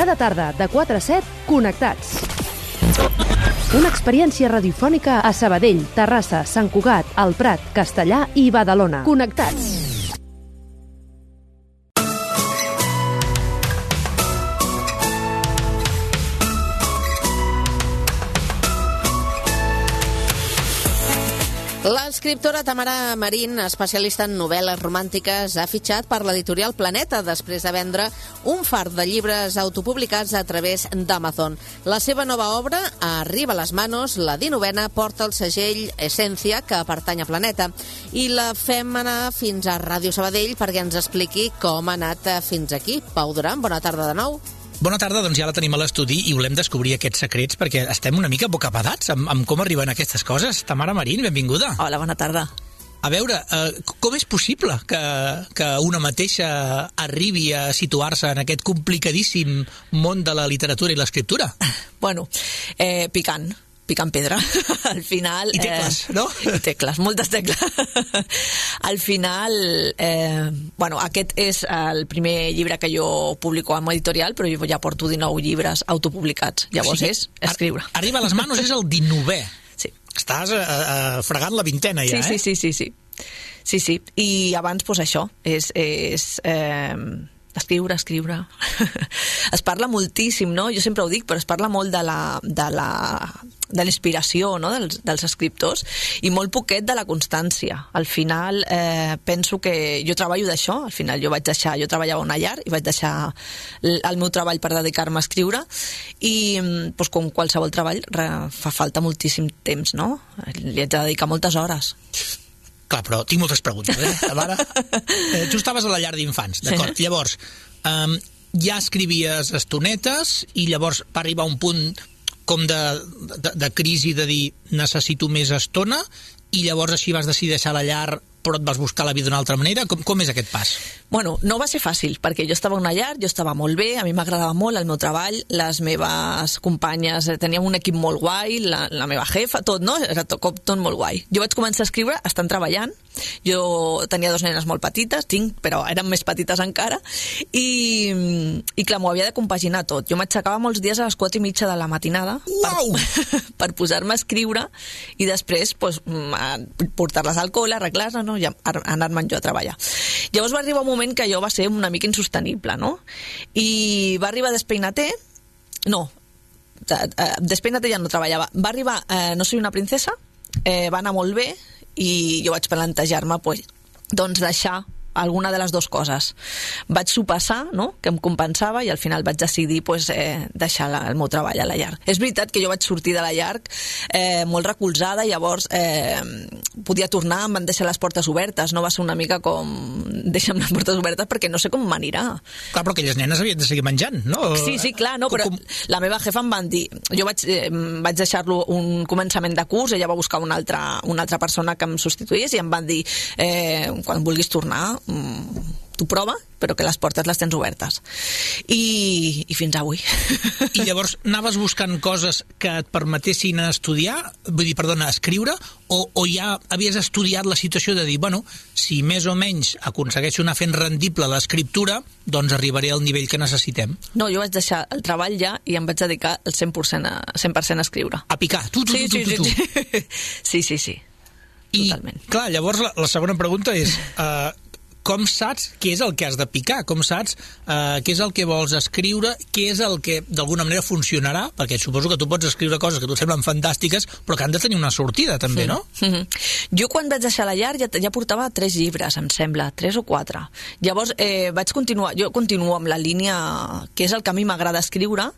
Cada tarda, de 4 a 7, Connectats. Una experiència radiofònica a Sabadell, Terrassa, Sant Cugat, El Prat, Castellà i Badalona. Connectats. L'escriptora Tamara Marín, especialista en novel·les romàntiques, ha fitxat per l'editorial Planeta després de vendre un fart de llibres autopublicats a través d'Amazon. La seva nova obra arriba a les manos, la dinovena porta el segell Essència, que pertany a Planeta, i la fem anar fins a Ràdio Sabadell perquè ens expliqui com ha anat fins aquí. Pau Duran, bona tarda de nou. Bona tarda, doncs ja la tenim a l'estudi i volem descobrir aquests secrets perquè estem una mica bocabadats amb, amb com arriben aquestes coses. Tamara Marín, benvinguda. Hola, bona tarda. A veure, eh, com és possible que, que una mateixa arribi a situar-se en aquest complicadíssim món de la literatura i l'escriptura? Bueno, eh, picant picant pedra. al final... I tecles, eh, no? I tecles, moltes tecles. al final, eh, bueno, aquest és el primer llibre que jo publico amb editorial, però jo ja porto 19 llibres autopublicats. Llavors sí, és escriure. Arriba a les manos és el 19è. Sí. Estàs eh, eh, fregant la vintena ja, sí, eh? Sí, sí, sí, sí. Sí, sí. I abans, doncs això, és... és eh, escriure, escriure. es parla moltíssim, no? Jo sempre ho dic, però es parla molt de la, de la, de l'inspiració no? dels, dels escriptors i molt poquet de la constància. Al final eh, penso que jo treballo d'això, al final jo vaig deixar, jo treballava una llar i vaig deixar el meu treball per dedicar-me a escriure i doncs, com qualsevol treball fa falta moltíssim temps, no? Li haig de dedicar moltes hores. Clar, però tinc moltes preguntes, eh? Mare, eh, tu estaves a la llar d'infants, d'acord? Sí. Llavors, um, ja escrivies estonetes i llavors va arribar un punt com de, de, de crisi de dir necessito més estona i llavors així vas decidir deixar la llar però et vas buscar la vida d'una altra manera? Com, com és aquest pas? Bueno, no va ser fàcil, perquè jo estava a una llar, jo estava molt bé, a mi m'agradava molt el meu treball, les meves companyes, eh, teníem un equip molt guai, la, la meva jefa, tot, no? Era tot, tot molt guai. Jo vaig començar a escriure estan treballant, jo tenia dos nenes molt petites, tinc, però eren més petites encara, i, i clar, m'ho havia de compaginar tot. Jo m'aixecava molts dies a les 4 i mitja de la matinada per, per posar-me a escriure i després pues, portar-les al col·le, arreglar-les, no? i anar-me'n jo a treballar. Llavors va arribar un moment que allò va ser una mica insostenible, no? I va arribar Despeinater, no, Despeinater ja no treballava, va arribar eh, No soy una princesa, eh, va anar molt bé i jo vaig plantejar-me pues, doncs deixar alguna de les dues coses. Vaig sopassar, no?, que em compensava, i al final vaig decidir pues, eh, deixar la, el meu treball a la llar. És veritat que jo vaig sortir de la llar eh, molt recolzada, llavors eh, podia tornar, em van deixar les portes obertes, no va ser una mica com deixa'm les portes obertes perquè no sé com m'anirà. Clar, però aquelles nenes havien de seguir menjant, no? Sí, sí, clar, no, però com... la meva jefa em van dir... Jo vaig, eh, vaig deixar-lo un començament de curs, ella va buscar una altra, una altra persona que em substituís i em van dir eh, quan vulguis tornar mm, tu prova, però que les portes les tens obertes. I, i fins avui. I llavors anaves buscant coses que et permetessin estudiar, vull dir, perdona, escriure, o, o ja havies estudiat la situació de dir, bueno, si més o menys aconsegueixo anar fent rendible l'escriptura, doncs arribaré al nivell que necessitem. No, jo vaig deixar el treball ja i em vaig dedicar el 100% a, 100 a escriure. A picar, tu, tu, sí, tu, tu, tu, sí, tu. Sí, sí, sí. sí. I, Totalment. clar, llavors la, la segona pregunta és... Uh, com saps què és el que has de picar, com saps eh, què és el que vols escriure, què és el que d'alguna manera funcionarà, perquè suposo que tu pots escriure coses que tu semblen fantàstiques, però que han de tenir una sortida també, no? Mm -hmm. Jo quan vaig deixar la llar ja, ja portava tres llibres, em sembla, tres o quatre. Llavors eh, vaig continuar, jo continuo amb la línia que és el que a mi m'agrada escriure.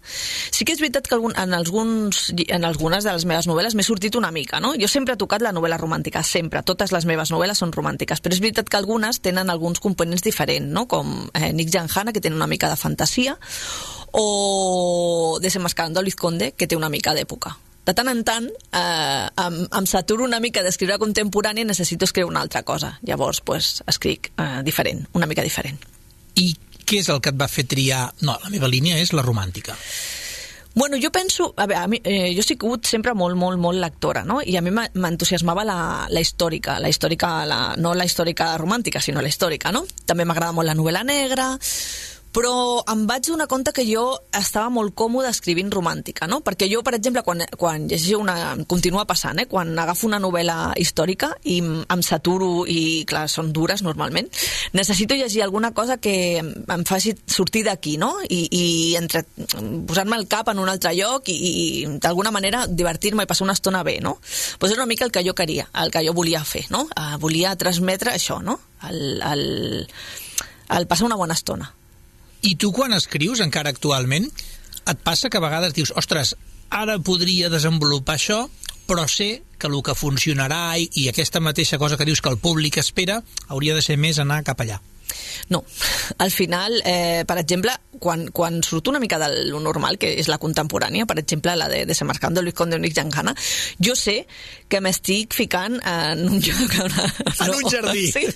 Sí que és veritat que algun, en, alguns, en algunes de les meves novel·les m'he sortit una mica, no? Jo sempre he tocat la novel·la romàntica, sempre. Totes les meves novel·les són romàntiques, però és veritat que algunes tenen alguns components diferents, no? com eh, Nick Janhana, que té una mica de fantasia, o Desenmascarando a Luis Conde, que té una mica d'època. De tant en tant, eh, em, em saturo una mica d'escriure contemporani i necessito escriure una altra cosa. Llavors, pues, escric eh, diferent, una mica diferent. I què és el que et va fer triar... No, la meva línia és la romàntica. Bueno, jo penso... A veure, a mi, eh, jo he sigut sempre molt, molt, molt lectora, no? I a mi m'entusiasmava la, la històrica, la històrica, la, no la històrica romàntica, sinó la històrica, no? També m'agrada molt la novel·la negra, però em vaig donar compte que jo estava molt còmode escrivint romàntica, no? Perquè jo, per exemple, quan, quan llegeixo una... Continua passant, eh? Quan agafo una novel·la històrica i em, saturo i, clar, són dures normalment, necessito llegir alguna cosa que em faci sortir d'aquí, no? I, i entre posar-me el cap en un altre lloc i, i d'alguna manera divertir-me i passar una estona bé, no? Pues és una mica el que jo queria, el que jo volia fer, no? Uh, volia transmetre això, no? El, el, el passar una bona estona. I tu quan escrius, encara actualment, et passa que a vegades dius, ostres, ara podria desenvolupar això, però sé que el que funcionarà i, i aquesta mateixa cosa que dius que el públic espera hauria de ser més anar cap allà. No, al final, eh, per exemple, quan, quan surt una mica de lo normal, que és la contemporània, per exemple, la de Desemarcando Luis Conde Unix Giancana, jo sé que m'estic ficant en un lloc... Una, en un jardí. Sí,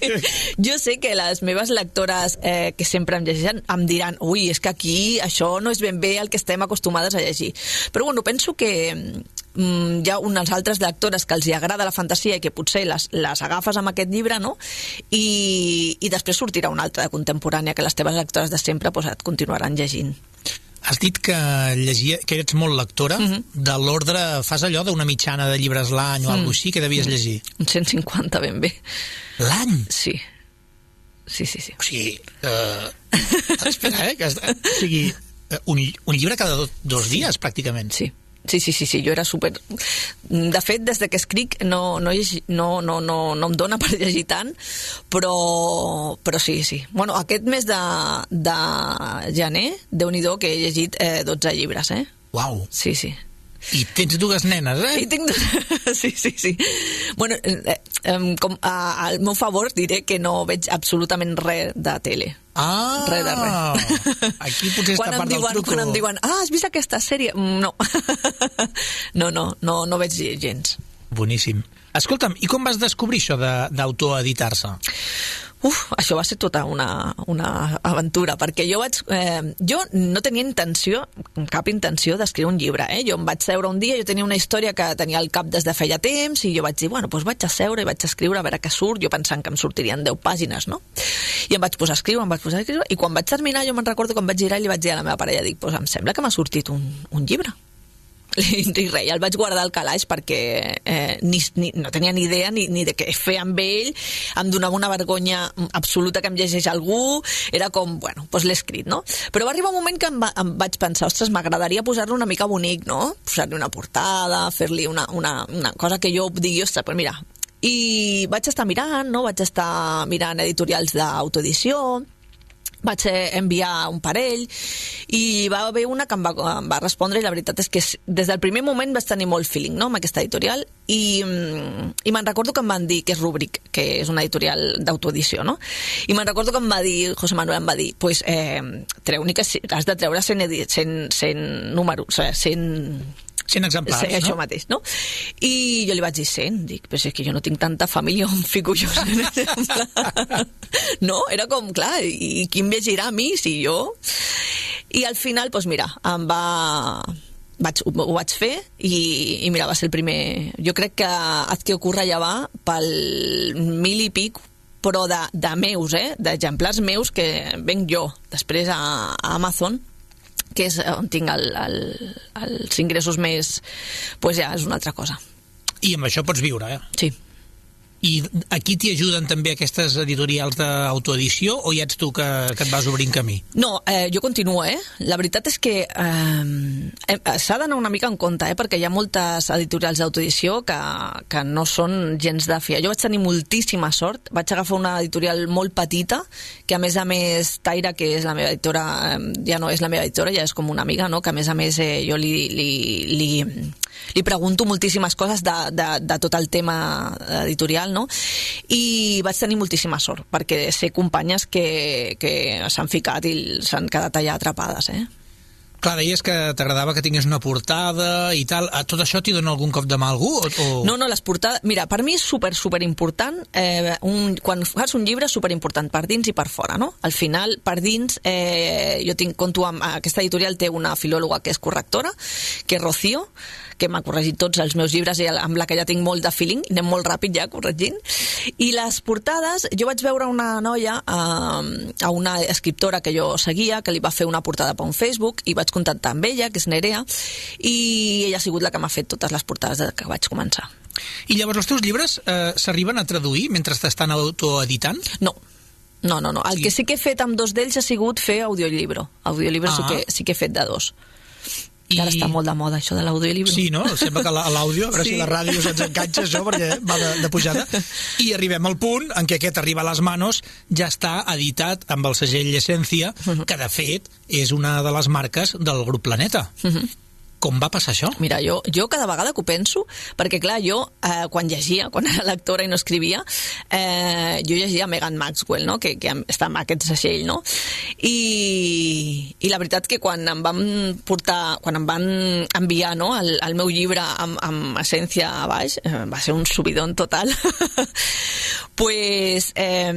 jo sé que les meves lectores eh, que sempre em llegeixen em diran ui, és que aquí això no és ben bé el que estem acostumades a llegir. Però bueno, penso que mm, hi ha unes altres lectores que els hi agrada la fantasia i que potser les, les agafes amb aquest llibre, no? I, i després sortirà una altra de contemporània que les teves lectores de sempre pues, et continuaran llegint. Has dit que llegia, que ets molt lectora, uh Mhm. -huh. de l'ordre, fas allò d'una mitjana de llibres l'any o mm. alguna així que devies llegir. Un 150 ben bé. L'any? Sí. Sí, sí, sí. O sigui, uh, espera, eh? Que, o sigui, eh, un, un llibre cada do, dos dies, pràcticament. Sí. Sí, sí, sí, sí, jo era super... De fet, des de que escric no, no, llegi, no, no, no, no em dóna per llegir tant, però, però sí, sí. Bueno, aquest mes de, de gener, déu nhi que he llegit eh, 12 llibres, eh? Uau. Sí, sí. I tens dues nenes, eh? I tinc... Sí, sí, sí. Bueno, eh, eh, com a, al meu favor diré que no veig absolutament res de tele. Ah, Res de res. Aquí potser està part diuen, del truco. Quan em diuen, ah, has vist aquesta sèrie? Mm, No. no, no, no, no veig gens. Boníssim. Escolta'm, i com vas descobrir això de- d'autoeditar-se? Uf, això va ser tota una, una aventura, perquè jo vaig... Eh, jo no tenia intenció, cap intenció d'escriure un llibre, eh? Jo em vaig seure un dia, jo tenia una història que tenia al cap des de feia temps, i jo vaig dir, bueno, doncs vaig a seure i vaig a escriure a veure què surt, jo pensant que em sortirien 10 pàgines, no? I em vaig posar a escriure, em vaig posar a escriure, i quan vaig terminar, jo me'n recordo em vaig girar i li vaig dir a la meva parella, dic, doncs em sembla que m'ha sortit un, un llibre. I res, el vaig guardar al calaix perquè eh, ni, ni, no tenia ni idea ni, ni de què fer amb ell, em donava una vergonya absoluta que em llegeix algú, era com, bueno, doncs l'he escrit, no? Però va arribar un moment que em, va, em vaig pensar, ostres, m'agradaria posar-lo una mica bonic, no? Posar-li una portada, fer-li una, una, una cosa que jo digui, ostres, però mira... I vaig estar mirant, no? Vaig estar mirant editorials d'autoedició, vaig eh, enviar un parell i va haver una que em va, em va respondre i la veritat és que des del primer moment vaig tenir molt feeling no, amb aquesta editorial i, mm, i me'n recordo que em van dir que és Rúbric, que és una editorial d'autoedició no? i me'n recordo que em va dir José Manuel em va dir pues, eh, treu-n'hi que si- has de treure 100, edi- 100, 100 números, o sigui, 100 100 exemplars, Sí, això no? mateix, no? I jo li vaig dir 100, dic, però si és que jo no tinc tanta família on fico jo 100 exemplars. No, era com, clar, i, i qui em llegirà a mi si jo... I al final, doncs mira, em va... Vaig, ho, ho vaig fer i, i mira, va ser el primer... Jo crec que Haz que ocurra ja va pel mil i pic però de, de meus, eh? d'exemplars meus que venc jo després a, a Amazon que és on tinc el, el, els ingressos més... pues ja és una altra cosa. I amb això pots viure, eh? Sí. I aquí t'hi ajuden també aquestes editorials d'autoedició o ja ets tu que, que et vas obrint camí? No, eh, jo continuo, eh? La veritat és que eh, s'ha d'anar una mica en compte, eh? Perquè hi ha moltes editorials d'autoedició que, que no són gens de fiar. Jo vaig tenir moltíssima sort, vaig agafar una editorial molt petita, que a més a més Taira, que és la meva editora, eh, ja no és la meva editora, ja és com una amiga, no? Que a més a més eh, jo li, li, li, li pregunto moltíssimes coses de, de, de tot el tema editorial, no? I vaig tenir moltíssima sort, perquè sé companyes que, que s'han ficat i s'han quedat allà atrapades, eh? Clar, deies que t'agradava que tingués una portada i tal. A tot això t'hi dona algun cop de mà algú? O, o... No, no, les portades... Mira, per mi és super, super important, eh, un, quan fas un llibre, super important per dins i per fora, no? Al final, per dins, eh, jo tinc, conto amb... Aquesta editorial té una filòloga que és correctora, que és Rocío, que m'ha corregit tots els meus llibres i amb la que ja tinc molt de feeling, anem molt ràpid ja corregint. I les portades, jo vaig veure una noia, eh, a una escriptora que jo seguia, que li va fer una portada per un Facebook, i vaig contactar amb ella, que és Nerea, i ella ha sigut la que m'ha fet totes les portades de que vaig començar. I llavors els teus llibres eh, s'arriben a traduir mentre t'estan autoeditant? No, no, no, no. El Sí. que sí que he fet amb dos d'ells ha sigut fer audiolibro. Audiolibro sí, Ah. que, sí que he fet de dos. I... Ara està molt de moda, això de l'audiolibro. Sí, no? Sembla que l'àudio, a veure Sí. si la ràdio se'ns enganxa això, perquè va de, de pujada. I arribem al punt en què aquest arriba a les manos, ja està editat amb el segell Essència, que de fet és una de les marques del grup Planeta. Com va passar això? Mira, jo, jo cada vegada que ho penso, perquè clar, jo eh, quan llegia, quan era lectora i no escrivia, eh, jo llegia Megan Maxwell, no? que, que està amb aquest segell, no? I, I la veritat que quan em van portar, quan em van enviar no, el, el meu llibre amb, amb essència a baix, eh, va ser un subidon total. pues, eh,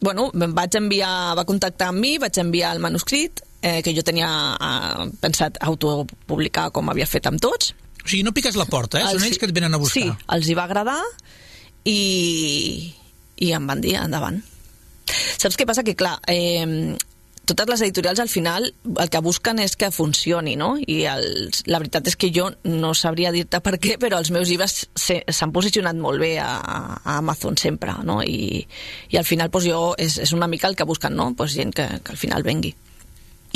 bueno, vaig enviar, va contactar amb mi, vaig enviar el manuscrit, eh, que jo tenia eh, pensat autopublicar com havia fet amb tots. O sigui, no piques la porta, eh? Són Els- ells que et venen a buscar. Sí, els hi va agradar i, i em van dir endavant. Saps què passa? Que clar, eh, totes les editorials al final el que busquen és que funcioni, no? I els, la veritat és que jo no sabria dir-te per què, però els meus llibres s'han posicionat molt bé a, a Amazon sempre, no? I, i al final doncs, jo, és, és una mica el que busquen, no? Pues gent que, que al final vengui.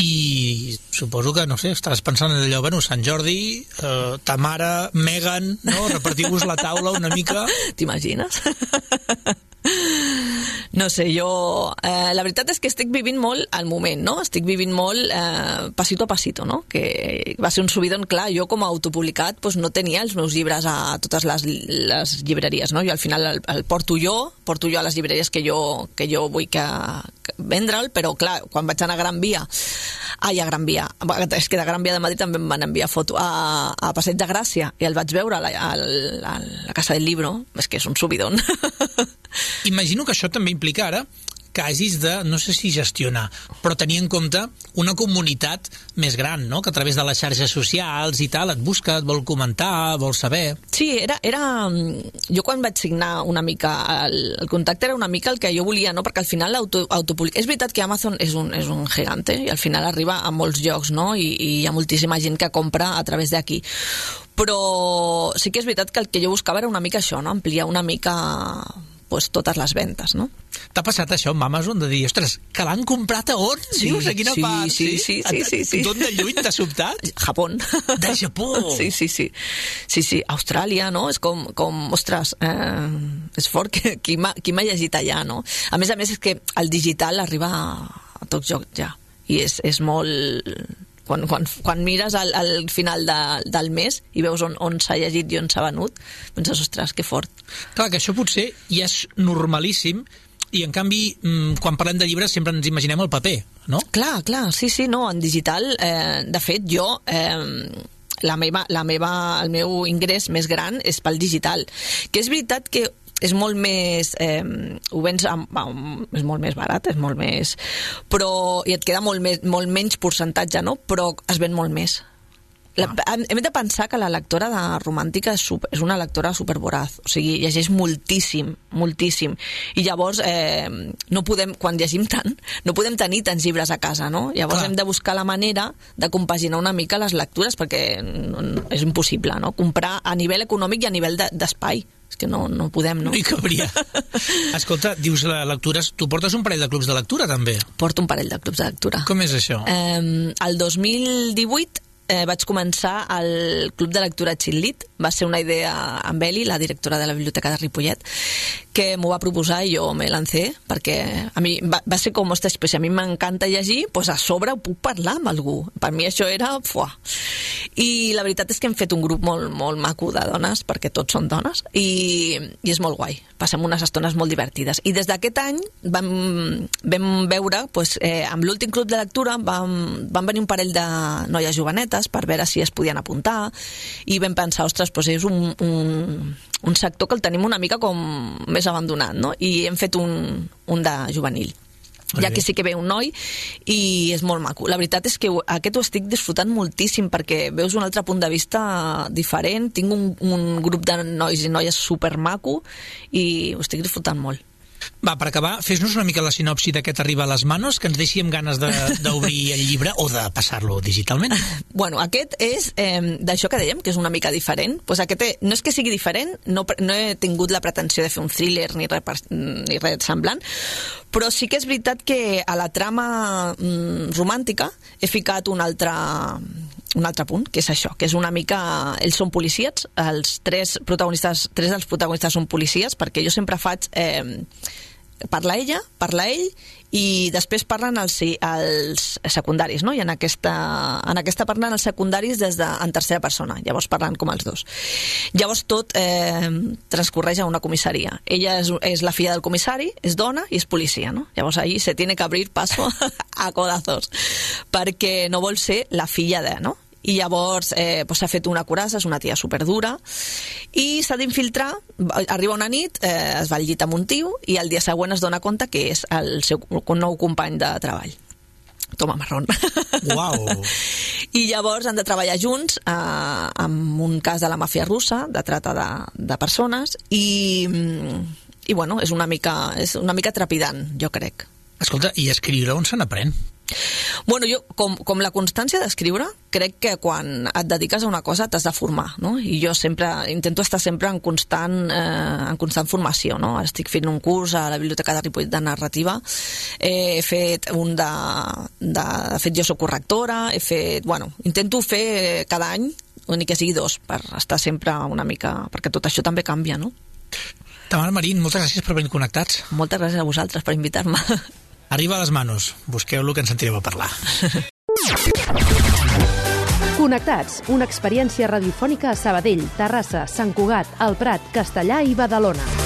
I suposo que, no sé, estàs pensant en allò, bueno, Sant Jordi, eh, ta mare, Megan, no? Repartiu-vos la taula una mica... T'imagines? No sé, jo... Eh, la veritat és que estic vivint molt al moment, no? Estic vivint molt eh, passito a passito, no? Que va ser un subidon, clar, jo com a autopublicat doncs no tenia els meus llibres a totes les, les llibreries, no? Jo al final el, el porto jo, porto jo a les llibreries que jo, que jo vull que, que vendre'l, però clar, quan vaig anar a Gran Via, ai, a Gran Via, és que de Gran Via de Madrid també em van enviar foto a, a Passeig de Gràcia i el vaig veure a la, a, la, a la Casa del Libro, és que és un subidon. Imagino que això també implica ara que hagis de, no sé si gestionar, però tenir en compte una comunitat més gran, no? que a través de les xarxes socials i tal et busca, et vol comentar, vol saber... Sí, era, era... Jo quan vaig signar una mica el, el contacte era una mica el que jo volia, no? Perquè al final l'auto- autopublic... És veritat que Amazon és un, és un gegante i al final arriba a molts llocs, no? I, i hi ha moltíssima gent que compra a través d'aquí. Però sí que és veritat que el que jo buscava era una mica això, no? Ampliar una mica pues, totes les ventes, no? T'ha passat això amb Amazon de dir, ostres, que l'han comprat a on? Sí, Dius, a quina sí, part? sí, sí, sí, sí, sí. D'on de lluny t'ha sobtat? Japó. De Japó. Sí, sí, sí. Sí, sí, Austràlia, no? És com, com ostres, eh, és fort que qui m'ha llegit allà, no? A més a més és que el digital arriba a, a tots jocs ja. I és, és molt... Quan, quan, quan mires al, al final de, del mes i veus on, on s'ha llegit i on s'ha venut, penses, ostres, que fort. Clar, que això potser ja és normalíssim i en canvi, mm, quan parlem de llibres sempre ens imaginem el paper, no? Clar, clar, sí, sí, no, en digital, eh, de fet, jo... Eh, la meva, la meva, el meu ingrés més gran és pel digital. Que és veritat que és molt més... Eh, ho vens amb, amb, és molt més barat, és molt més... Però, i et queda molt, més, molt menys percentatge, no? Però es ven molt més. La, hem de pensar que la lectora de romàntica és, super, és una lectora supervoraz, o sigui, llegeix moltíssim, moltíssim, i llavors eh, no podem, quan llegim tant, no podem tenir tants llibres a casa, no? Llavors Clar. hem de buscar la manera de compaginar una mica les lectures, perquè no, no, és impossible, no? Comprar a nivell econòmic i a nivell de- d'espai. És que no, no podem, no? No hi cabria. Escolta, dius la lectures... Tu portes un parell de clubs de lectura, també. Porto un parell de clubs de lectura. Com és això? Eh, el 2018 eh, vaig començar el Club de Lectura Xillit. Va ser una idea amb Eli, la directora de la Biblioteca de Ripollet, que m'ho va proposar i jo me lancé, perquè a mi va, va ser com, ostres, pues, si a mi m'encanta llegir, pues a sobre ho puc parlar amb algú. Per mi això era... Fuà. I la veritat és que hem fet un grup molt, molt maco de dones, perquè tots són dones, i, i és molt guai. Passem unes estones molt divertides. I des d'aquest any vam, vam veure, pues, eh, amb l'últim club de lectura vam, vam venir un parell de noies jovenetes per veure si es podien apuntar i vam pensar, ostres, pues és un, un, un sector que el tenim una mica com més abandonat, no? I hem fet un, un de juvenil. Ja que sí que ve un noi i és molt maco. La veritat és que aquest ho estic disfrutant moltíssim perquè veus un altre punt de vista diferent, tinc un, un grup de nois i noies super maco i ho estic disfrutant molt. Va, per acabar, fes-nos una mica la sinopsi d'aquest Arriba a les manos, que ens deixi amb ganes de- d'obrir el llibre o de passar-lo digitalment. Bueno, aquest és eh, d'això que dèiem, que és una mica diferent. Pues aquest eh, no és que sigui diferent, no, no he tingut la pretensió de fer un thriller ni res, ni res semblant, però sí que és veritat que a la trama mm, romàntica he ficat un altre un altre punt, que és això, que és una mica... Ells són policies, els tres protagonistes, tres dels protagonistes són policies, perquè jo sempre faig... Eh, parla ella, parla ell i després parlen els, els secundaris, no? I en aquesta, en aquesta parlen els secundaris des de, en tercera persona, llavors parlen com els dos. Llavors tot eh, transcorreix a una comissaria. Ella és, és la filla del comissari, és dona i és policia, no? Llavors ahí se tiene que abrir paso a codazos, perquè no vol ser la filla de, no? I llavors eh, pues, s'ha fet una curassa, és una tia superdura i s'ha d'infiltrar arriba una nit, eh, es va al llit amb un tio i el dia següent es dona compte que és el seu nou company de treball toma marrón Uau! i llavors han de treballar junts eh, amb un cas de la màfia russa de trata de, de persones i, i bueno, és una mica, és una mica trepidant, jo crec Escolta, i escriure on se n'aprèn? Bueno, jo, com, com la constància d'escriure, crec que quan et dediques a una cosa t'has de formar, no? I jo sempre, intento estar sempre en constant, eh, en constant formació, no? Ara estic fent un curs a la Biblioteca de Ripoll de narrativa, eh, he fet un de, de... De fet, jo sóc correctora, he fet... Bueno, intento fer cada any, o ni que sigui dos, per estar sempre una mica... perquè tot això també canvia, no? Tamara Marín, moltes gràcies per venir connectats. Moltes gràcies a vosaltres per invitar-me. Arriba a les manos. Busqueu-lo que ens sentireu a parlar. Connectats, una experiència radiofònica a Sabadell, Terrassa, Sant Cugat, El Prat, Castellà i Badalona.